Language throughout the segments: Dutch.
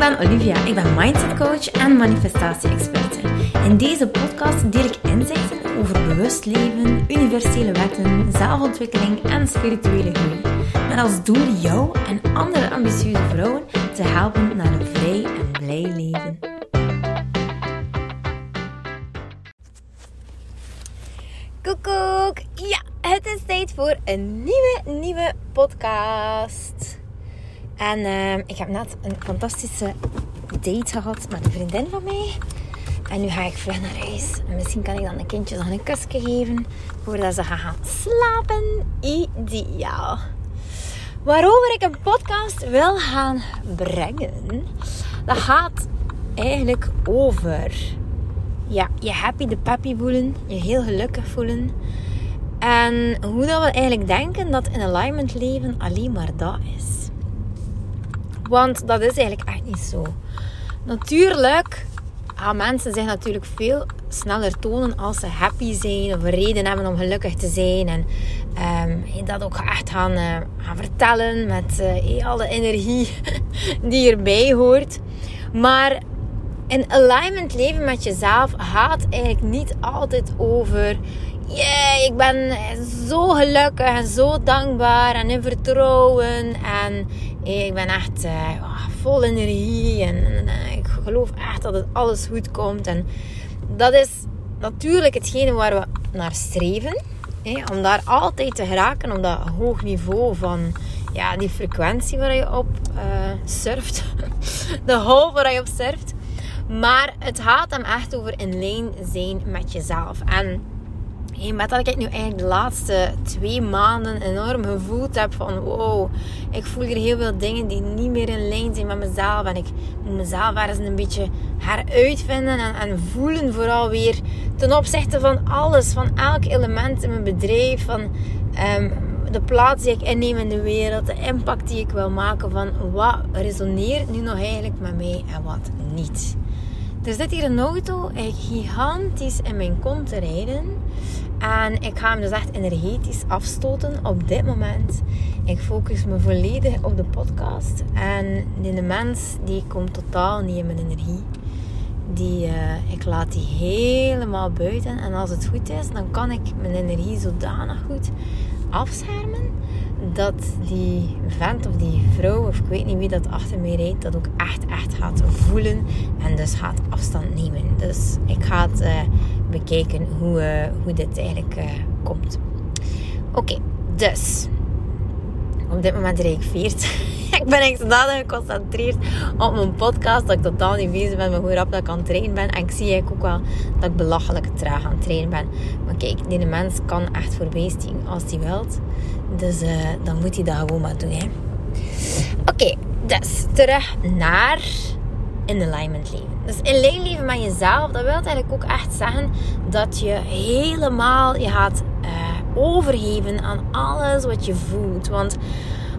ben Olivia. Ik ben mindset coach en manifestatie-experte. In deze podcast deel ik inzichten over bewust leven, universele wetten, zelfontwikkeling en spirituele groei. Met als doel jou en andere ambitieuze vrouwen te helpen naar een vrij en blij leven. Koekoek! Ja, het is tijd voor een nieuwe, nieuwe podcast. En uh, ik heb net een fantastische date gehad met een vriendin van mij. En nu ga ik vlug naar huis. En misschien kan ik dan de kindjes nog een kusje geven voordat ze gaan slapen. Ideaal. Waarover ik een podcast wil gaan brengen, dat gaat eigenlijk over ja, je happy de peppy voelen, je heel gelukkig voelen. En hoe dat we eigenlijk denken dat in alignment leven alleen maar dat is. Want dat is eigenlijk echt niet zo. Natuurlijk gaan mensen zich natuurlijk veel sneller tonen als ze happy zijn of een reden hebben om gelukkig te zijn. En um, dat ook echt gaan, uh, gaan vertellen met uh, alle energie die erbij hoort. Maar in alignment leven met jezelf gaat eigenlijk niet altijd over yeah, ik ben zo gelukkig en zo dankbaar en in vertrouwen. En ik ben echt uh, vol energie en, en, ik geloof echt dat het alles goed komt. En dat is natuurlijk hetgene waar we naar streven. Hè, om daar altijd te geraken, op dat hoog niveau van ja, die frequentie waar je op uh, surft. De hol waar je op surft. Maar het gaat hem echt over in lijn zijn met jezelf. En Hey, met dat ik nu eigenlijk de laatste twee maanden enorm gevoeld heb van wow, ik voel hier heel veel dingen die niet meer in lijn zijn met mezelf. En ik moet mezelf ergens een beetje heruitvinden en, en voelen vooral weer ten opzichte van alles, van elk element in mijn bedrijf, van um, de plaats die ik inneem in de wereld, de impact die ik wil maken van wat resoneert nu nog eigenlijk met mij en wat niet. Er zit hier een auto gigantisch in mijn kont te rijden. En ik ga hem dus echt energetisch afstoten op dit moment. Ik focus me volledig op de podcast. En de mens die komt totaal niet in mijn energie. Die, uh, ik laat die helemaal buiten. En als het goed is, dan kan ik mijn energie zodanig goed afschermen. Dat die vent of die vrouw, of ik weet niet wie dat achter mij rijdt, dat ook echt, echt gaat voelen. En dus gaat afstand nemen. Dus ik ga het... Uh, bekijken hoe, uh, hoe dit eigenlijk uh, komt. Oké, dus. Op dit moment rijd ik 40. ik ben echt zodanig geconcentreerd op mijn podcast dat ik totaal niet bezig ben met hoe rap dat ik aan het trainen ben. En ik zie eigenlijk ook wel dat ik belachelijk traag aan het trainen ben. Maar kijk, die mens kan echt voorbij zien als hij wilt. Dus uh, dan moet hij dat gewoon maar doen. Oké, okay, dus terug naar in alignment leven. Dus in leven met jezelf, dat wil eigenlijk ook echt zeggen dat je helemaal je gaat uh, overgeven aan alles wat je voelt. Want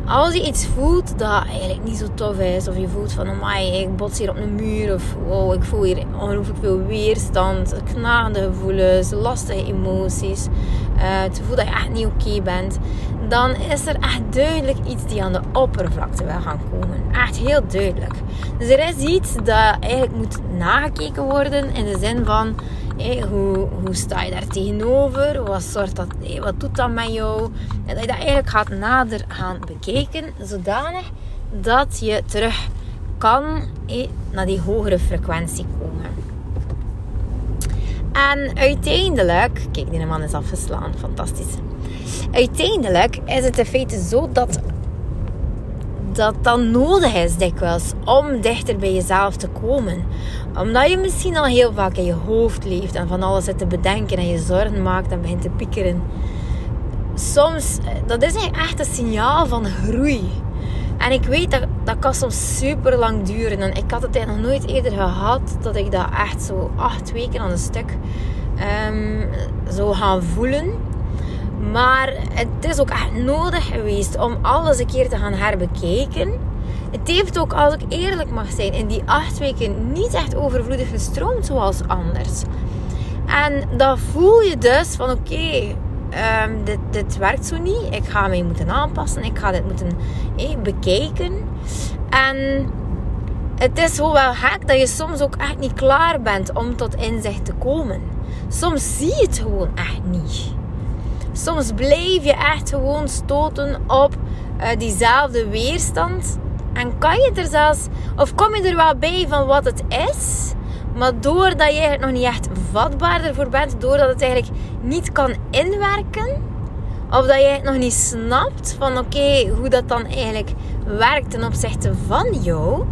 als je iets voelt dat eigenlijk niet zo tof is, of je voelt van, oh ik bots hier op een muur, of wow, ik voel hier ongelooflijk veel weerstand, knagende gevoelens, lastige emoties, uh, het gevoel dat je echt niet oké bent, dan is er echt duidelijk iets die aan de oppervlakte wil gaan komen. Echt heel duidelijk. Dus er is iets dat eigenlijk moet nagekeken worden in de zin van hoe, hoe sta je daar tegenover? Wat, soort dat, wat doet dat met jou? En dat je dat eigenlijk gaat nader gaan bekijken, zodanig dat je terug kan naar die hogere frequentie komen. En uiteindelijk, kijk, die man is afgeslaan, fantastisch. Uiteindelijk is het in feite zo dat dat dan nodig is dikwijls om dichter bij jezelf te komen. Omdat je misschien al heel vaak in je hoofd leeft en van alles zit te bedenken en je zorgen maakt en begint te piekeren. Soms, dat is echt een signaal van groei. En ik weet dat dat kan soms super lang duren. En ik had het nog nooit eerder gehad dat ik dat echt zo acht weken aan een stuk um, zou gaan voelen. Maar het is ook echt nodig geweest om alles een keer te gaan herbekijken. Het heeft ook, als ik eerlijk mag zijn, in die acht weken niet echt overvloedig gestroomd zoals anders. En dan voel je dus van oké, ehm, dit, dit werkt zo niet. Ik ga mij moeten aanpassen. Ik ga dit moeten bekijken. En het is zo wel gek dat je soms ook echt niet klaar bent om tot inzicht te komen. Soms zie je het gewoon echt niet. Soms blijf je echt gewoon stoten op uh, diezelfde weerstand. En kan je er zelfs, of kom je er wel bij van wat het is, maar doordat je eigenlijk nog niet echt vatbaar ervoor bent, doordat het eigenlijk niet kan inwerken, of dat je nog niet snapt van oké, hoe dat dan eigenlijk werkt ten opzichte van jou,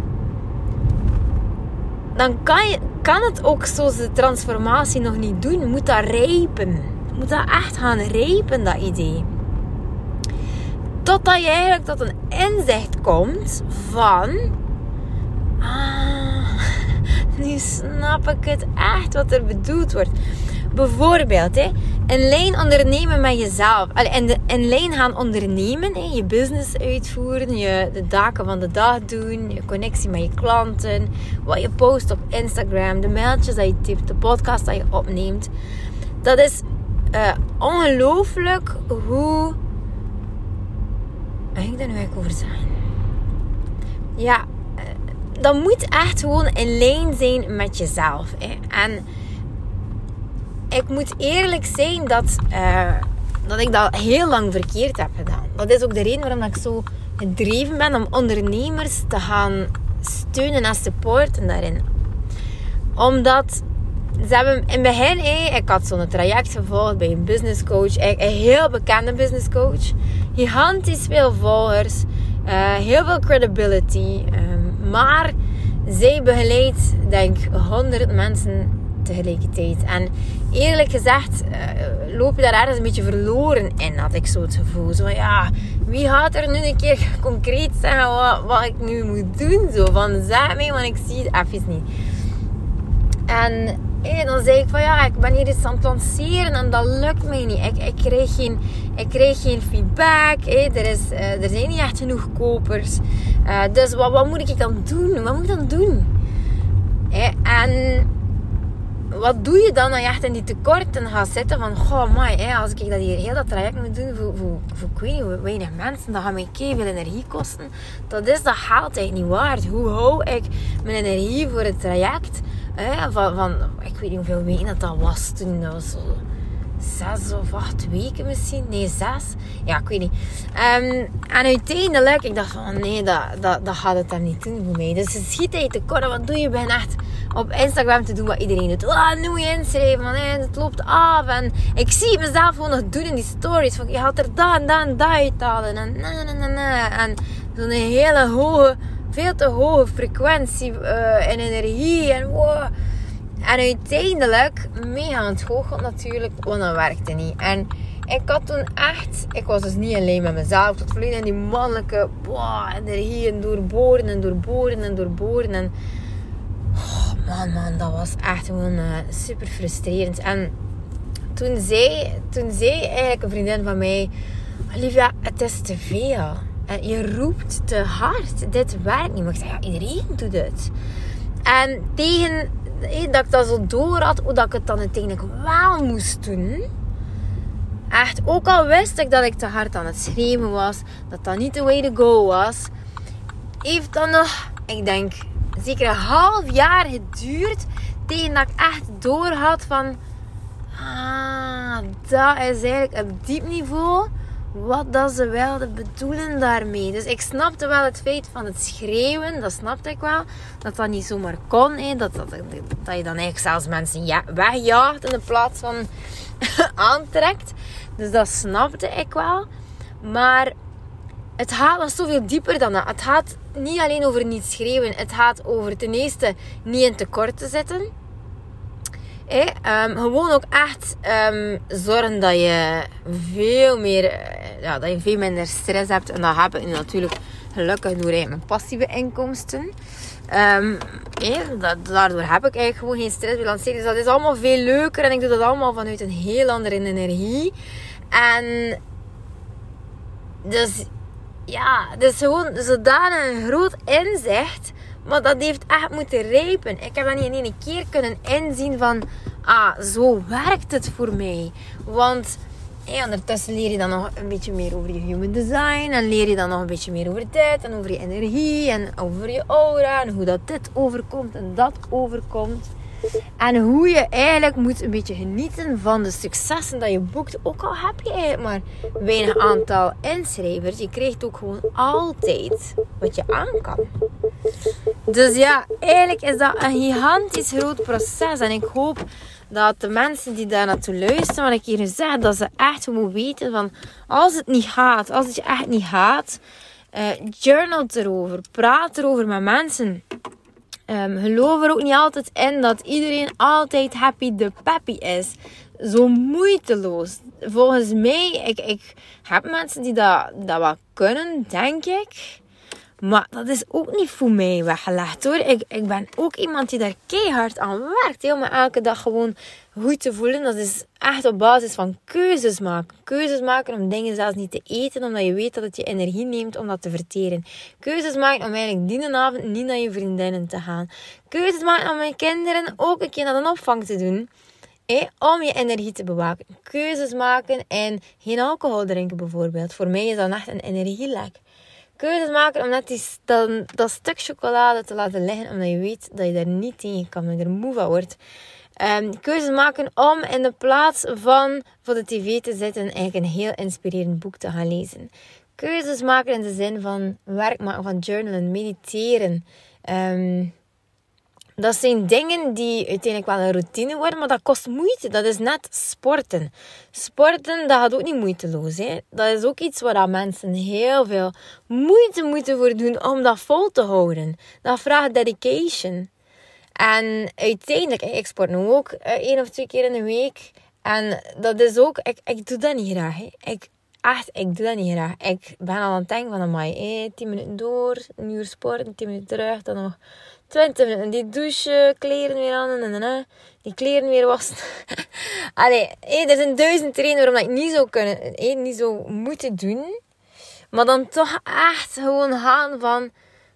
dan kan, je, kan het ook zo de transformatie nog niet doen. Moet dat rijpen. Moet dat echt gaan rijpen, dat idee. Totdat je eigenlijk tot een inzicht komt van... Ah, nu snap ik het echt wat er bedoeld wordt. Bijvoorbeeld, hè, een lijn ondernemen met jezelf. En een lijn gaan ondernemen, hè, je business uitvoeren, je de daken van de dag doen, je connectie met je klanten, wat je post op Instagram, de mailtjes dat je typt, de podcast dat je opneemt. Dat is uh, ongelooflijk hoe. Waar ik daar nu eigenlijk over zijn? Ja, dat moet echt gewoon in lijn zijn met jezelf. Hè. En ik moet eerlijk zijn dat, uh, dat ik dat heel lang verkeerd heb gedaan. Dat is ook de reden waarom ik zo gedreven ben om ondernemers te gaan steunen en supporten daarin. Omdat ze hebben in het begin, ik had zo'n traject gevolgd bij een business coach, een heel bekende business coach. Gigantisch veel volgers, uh, heel veel credibility. Um, maar zij begeleidt, denk ik, 100 mensen tegelijkertijd. En eerlijk gezegd uh, loop je daar ergens een beetje verloren in, had ik zo het gevoel. Zo ja, wie gaat er nu een keer concreet zeggen wat, wat ik nu moet doen? Zo van, zeg mij, want ik zie het even niet. En dan zei ik van ja, ik ben hier iets aan het lanceren en dat lukt mij niet. Ik, ik, krijg, geen, ik geen feedback. Er, is, uh, er zijn niet echt genoeg kopers. Uh, dus wat, wat moet ik dan doen? Wat moet ik dan doen? En wat doe je dan als je echt in die tekorten gaat zitten van, goh, my, als ik dat hier heel dat traject moet doen voor, voor, voor weinig mensen, dat gaat mij veel energie kosten. Dat is dat geld eigenlijk niet waard. Hoe hou ik mijn energie voor het traject? Van, van, weet niet hoeveel weken dat, dat was toen. Dat was zo zes of acht weken misschien. Nee, zes. Ja, ik weet niet. Um, en uiteindelijk, ik dacht van, nee, dat, dat, dat gaat het dan niet doen voor mij. Dus het schiet je tekort. Wat doe je? Ben echt op Instagram te doen wat iedereen doet. Oh, nu inschrijven, want het loopt af. En ik zie mezelf gewoon nog doen in die stories. Van, je had er dat en dat uithalen. En, na, na, na, na. en zo'n hele hoge, veel te hoge frequentie uh, en energie. En wow. En uiteindelijk, mega aan het goochelen natuurlijk, want dat werkte niet. En ik had toen echt, ik was dus niet alleen met mezelf, tot volledig in die mannelijke wow, energie en doorboren en doorboren en doorboren. En oh man, man, dat was echt gewoon uh, super frustrerend. En toen zei, toen zei eigenlijk een vriendin van mij, Olivia, het is te veel. En je roept te hard. Dit werkt niet. Maar ik zei, ja, iedereen doet het. En tegen dat ik dat zo door had, hoe dat ik het dan uiteindelijk wel moest doen. Echt, ook al wist ik dat ik te hard aan het schreeuwen was, dat dat niet de way to go was, heeft dan nog, ik denk, zeker een half jaar geduurd tegen dat ik echt door had van, ah, dat is eigenlijk op diep niveau wat dat ze wilden bedoelen daarmee. Dus ik snapte wel het feit van het schreeuwen, dat snapte ik wel. Dat dat niet zomaar kon. Hè. Dat, dat, dat je dan eigenlijk zelfs mensen ja, wegjaagt in plaats van aantrekt. Dus dat snapte ik wel. Maar het gaat wel zoveel dieper dan dat. Het gaat niet alleen over niet schreeuwen. Het gaat over ten eerste niet in tekort te zitten. Hey, um, gewoon ook echt um, zorgen dat je veel meer, eh, ja, dat je veel minder stress hebt. En dat heb ik natuurlijk gelukkig door mijn passieve inkomsten. Hey, dat, daardoor heb ik eigenlijk gewoon geen stress bij Dus dat is allemaal veel leuker en ik doe dat allemaal vanuit een heel andere energie. En dus ja, dus gewoon zodanig een groot inzicht maar dat heeft echt moeten rijpen. Ik heb dat niet in één keer kunnen inzien van... Ah, zo werkt het voor mij. Want En ondertussen leer je dan nog een beetje meer over je human design. En leer je dan nog een beetje meer over dit. En over je energie. En over je aura. En hoe dat dit overkomt en dat overkomt. En hoe je eigenlijk moet een beetje genieten van de successen dat je boekt. Ook al heb je maar weinig aantal inschrijvers. Je krijgt ook gewoon altijd wat je aan kan. Dus ja, eigenlijk is dat een gigantisch groot proces. En ik hoop dat de mensen die daar naartoe luisteren, wat ik hier zeg, dat ze echt moeten weten van als het niet gaat, als het je echt niet gaat, uh, journal erover, praat erover met mensen. Um, geloof er ook niet altijd in dat iedereen altijd happy de peppy is. Zo moeiteloos. Volgens mij, ik, ik heb mensen die dat, dat wel kunnen, denk ik. Maar dat is ook niet voor mij weggelegd hoor. Ik, ik ben ook iemand die daar keihard aan werkt. Om me elke dag gewoon goed te voelen. Dat is echt op basis van keuzes maken. Keuzes maken om dingen zelfs niet te eten. Omdat je weet dat het je energie neemt om dat te verteren. Keuzes maken om eigenlijk die avond niet naar je vriendinnen te gaan. Keuzes maken om mijn kinderen ook een keer naar de opvang te doen. om je energie te bewaken. Keuzes maken en geen alcohol drinken bijvoorbeeld. Voor mij is dat echt een energielek keuzes maken om net die, dat, dat stuk chocolade te laten liggen. Omdat je weet dat je daar niet tegen kan. Dat je er moe van wordt. Um, keuzes maken om in de plaats van voor de tv te zitten eigenlijk een heel inspirerend boek te gaan lezen. Keuzes maken in de zin van werk maken, van journalen, mediteren. Um, dat zijn dingen die uiteindelijk wel een routine worden, maar dat kost moeite. Dat is net sporten. Sporten, dat gaat ook niet moeiteloos. Hè? Dat is ook iets waar mensen heel veel moeite moeten voor doen om dat vol te houden. Dat vraagt dedication. En uiteindelijk, ik sport nu ook eh, één of twee keer in de week. En dat is ook, ik, ik doe dat niet graag. Hè. Ik, echt, ik doe dat niet graag. Ik ben al aan het denken van, amai, hey, 10 minuten door, een uur sporten, 10 minuten terug, dan nog 20 minuten. Die douche, kleren weer aan en, en, die kleren weer wassen. Allee, hey, er zijn duizend redenen waarom ik niet zou kunnen, niet zo moeten doen. Maar dan toch echt gewoon gaan van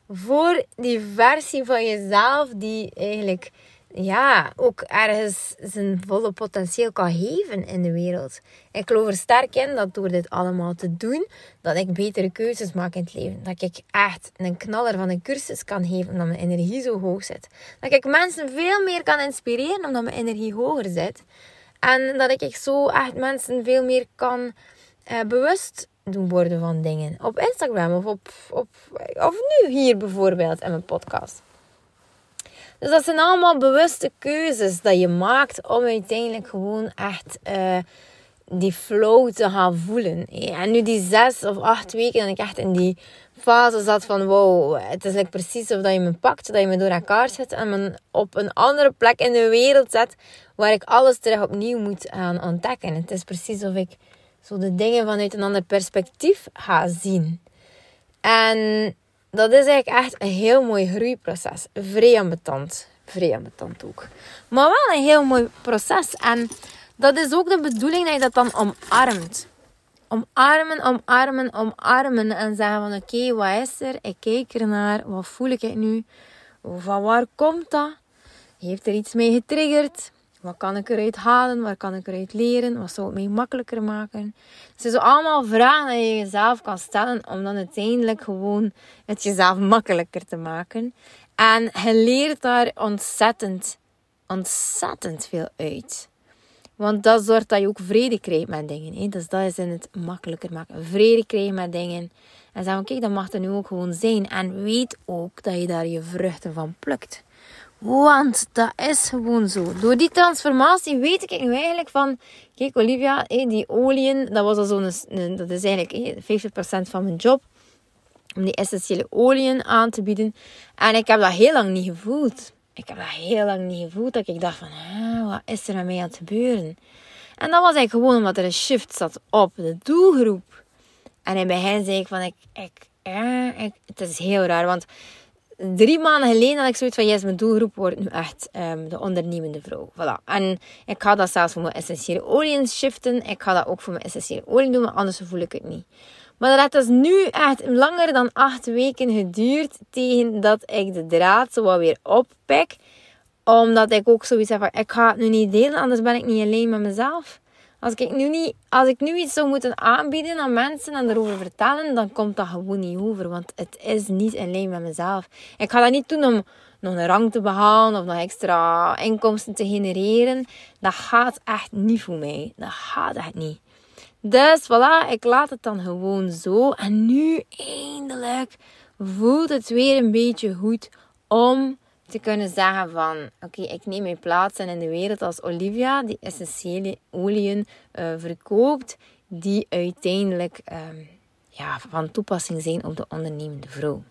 voor die versie van jezelf die eigenlijk ja, ook ergens zijn volle potentieel kan geven in de wereld. Ik geloof er sterk in dat door dit allemaal te doen, dat ik betere keuzes maak in het leven. Dat ik echt een knaller van een cursus kan geven omdat mijn energie zo hoog zit. Dat ik mensen veel meer kan inspireren omdat mijn energie hoger zit. En dat ik zo echt mensen veel meer kan eh, bewust doen worden van dingen. Op Instagram of, op, op, of nu hier bijvoorbeeld in mijn podcast. Dus dat zijn allemaal bewuste keuzes dat je maakt om uiteindelijk gewoon echt uh, die flow te gaan voelen. En nu die zes of acht weken dat ik echt in die fase zat van wow, het is like precies of dat je me pakt, dat je me door elkaar zet en me op een andere plek in de wereld zet waar ik alles terug opnieuw moet gaan ontdekken. Het is precies of ik zo de dingen vanuit een ander perspectief ga zien. En dat is eigenlijk echt een heel mooi groeiproces. Vrij ambetant. Vrij ambetant ook. Maar wel een heel mooi proces. En dat is ook de bedoeling dat je dat dan omarmt. Omarmen, omarmen, omarmen. En zeggen van oké, wat is er? Ik kijk ernaar. Wat voel ik nu? Van waar komt dat? Heeft er iets mee getriggerd? Wat kan ik eruit halen? Waar kan ik eruit leren? Wat zou het mij makkelijker maken? Het zijn allemaal vragen die je jezelf kan stellen om dan uiteindelijk gewoon het jezelf makkelijker te maken. En je leert daar ontzettend, ontzettend veel uit. Want dat zorgt dat je ook vrede krijgt met dingen. Hè? Dus dat is in het makkelijker maken. Vrede krijgen met dingen. En zeggen, kijk, dat mag er nu ook gewoon zijn. En weet ook dat je daar je vruchten van plukt. Want dat is gewoon zo. Door die transformatie weet ik nu eigenlijk van... Kijk, Olivia, die oliën, dat was al zo'n... Dat is eigenlijk 50% van mijn job. Om die essentiële oliën aan te bieden. En ik heb dat heel lang niet gevoeld. Ik heb dat heel lang niet gevoeld. Dat ik dacht van, wat is er met mij aan het gebeuren? En dat was eigenlijk gewoon omdat er een shift zat op de doelgroep. En in het begin zei ik van, ik, ik, ik, het is heel raar, want drie maanden geleden had ik zoiets van, yes, mijn doelgroep wordt nu echt um, de ondernemende vrouw. Voilà. En ik ga dat zelfs voor mijn essentiële olie shiften. Ik ga dat ook voor mijn essentiële olie doen, maar anders voel ik het niet. Maar dat heeft dus nu echt langer dan acht weken geduurd tegen dat ik de draad zo wat weer oppak. Omdat ik ook zoiets heb van, ik ga het nu niet delen, anders ben ik niet alleen met mezelf. Als ik nu, niet, als ik nu iets zou moeten aanbieden aan mensen en erover vertellen, dan komt dat gewoon niet over. Want het is niet in lijn met mezelf. Ik ga dat niet doen om nog een rang te behalen of nog extra inkomsten te genereren. Dat gaat echt niet voor mij. Dat gaat echt niet. Dus voilà, ik laat het dan gewoon zo. En nu eindelijk voelt het weer een beetje goed om te kunnen zeggen van... Oké, ik neem mijn plaats in de wereld als Olivia, die essentiële oliën uh, verkoopt, die uiteindelijk um, ja, van toepassing zijn op de ondernemende vrouw.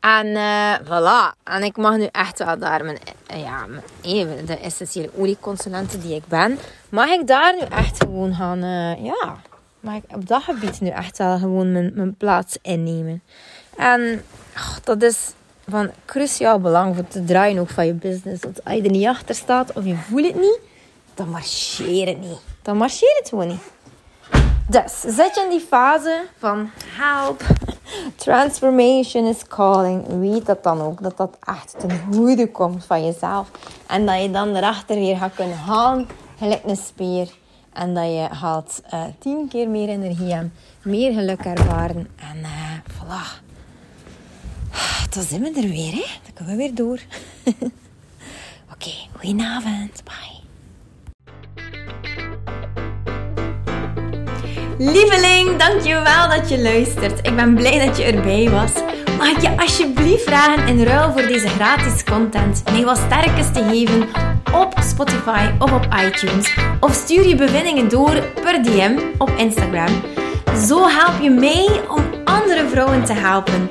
En uh, voilà. En ik mag nu echt wel daar mijn, uh, ja, even de essentiële olieconsulenten die ik ben, mag ik daar nu echt gewoon gaan, ja, mag ik op dat gebied nu echt wel gewoon mijn, mijn plaats innemen. En dat is van cruciaal belang voor te draaien ook van je business. Want als je er niet achter staat of je voelt het niet, dan marcheert het niet. Dan marcheert het gewoon niet. Dus zit je in die fase van help, transformation is calling, weet dat dan ook. Dat dat echt ten goede komt van jezelf. En dat je dan erachter weer gaat kunnen halen, gelijk een speer. En dat je gaat uh, tien keer meer energie hebben, meer geluk ervaren. En uh, voilà. Dan zijn we er weer, hè? Dan kunnen we weer door. Oké, okay, goedenavond. Bye. Lieveling, dankjewel dat je luistert. Ik ben blij dat je erbij was. Mag ik je alsjeblieft vragen in ruil voor deze gratis content mij wat sterkes te geven op Spotify of op iTunes? Of stuur je bevindingen door per DM op Instagram. Zo help je mij om andere vrouwen te helpen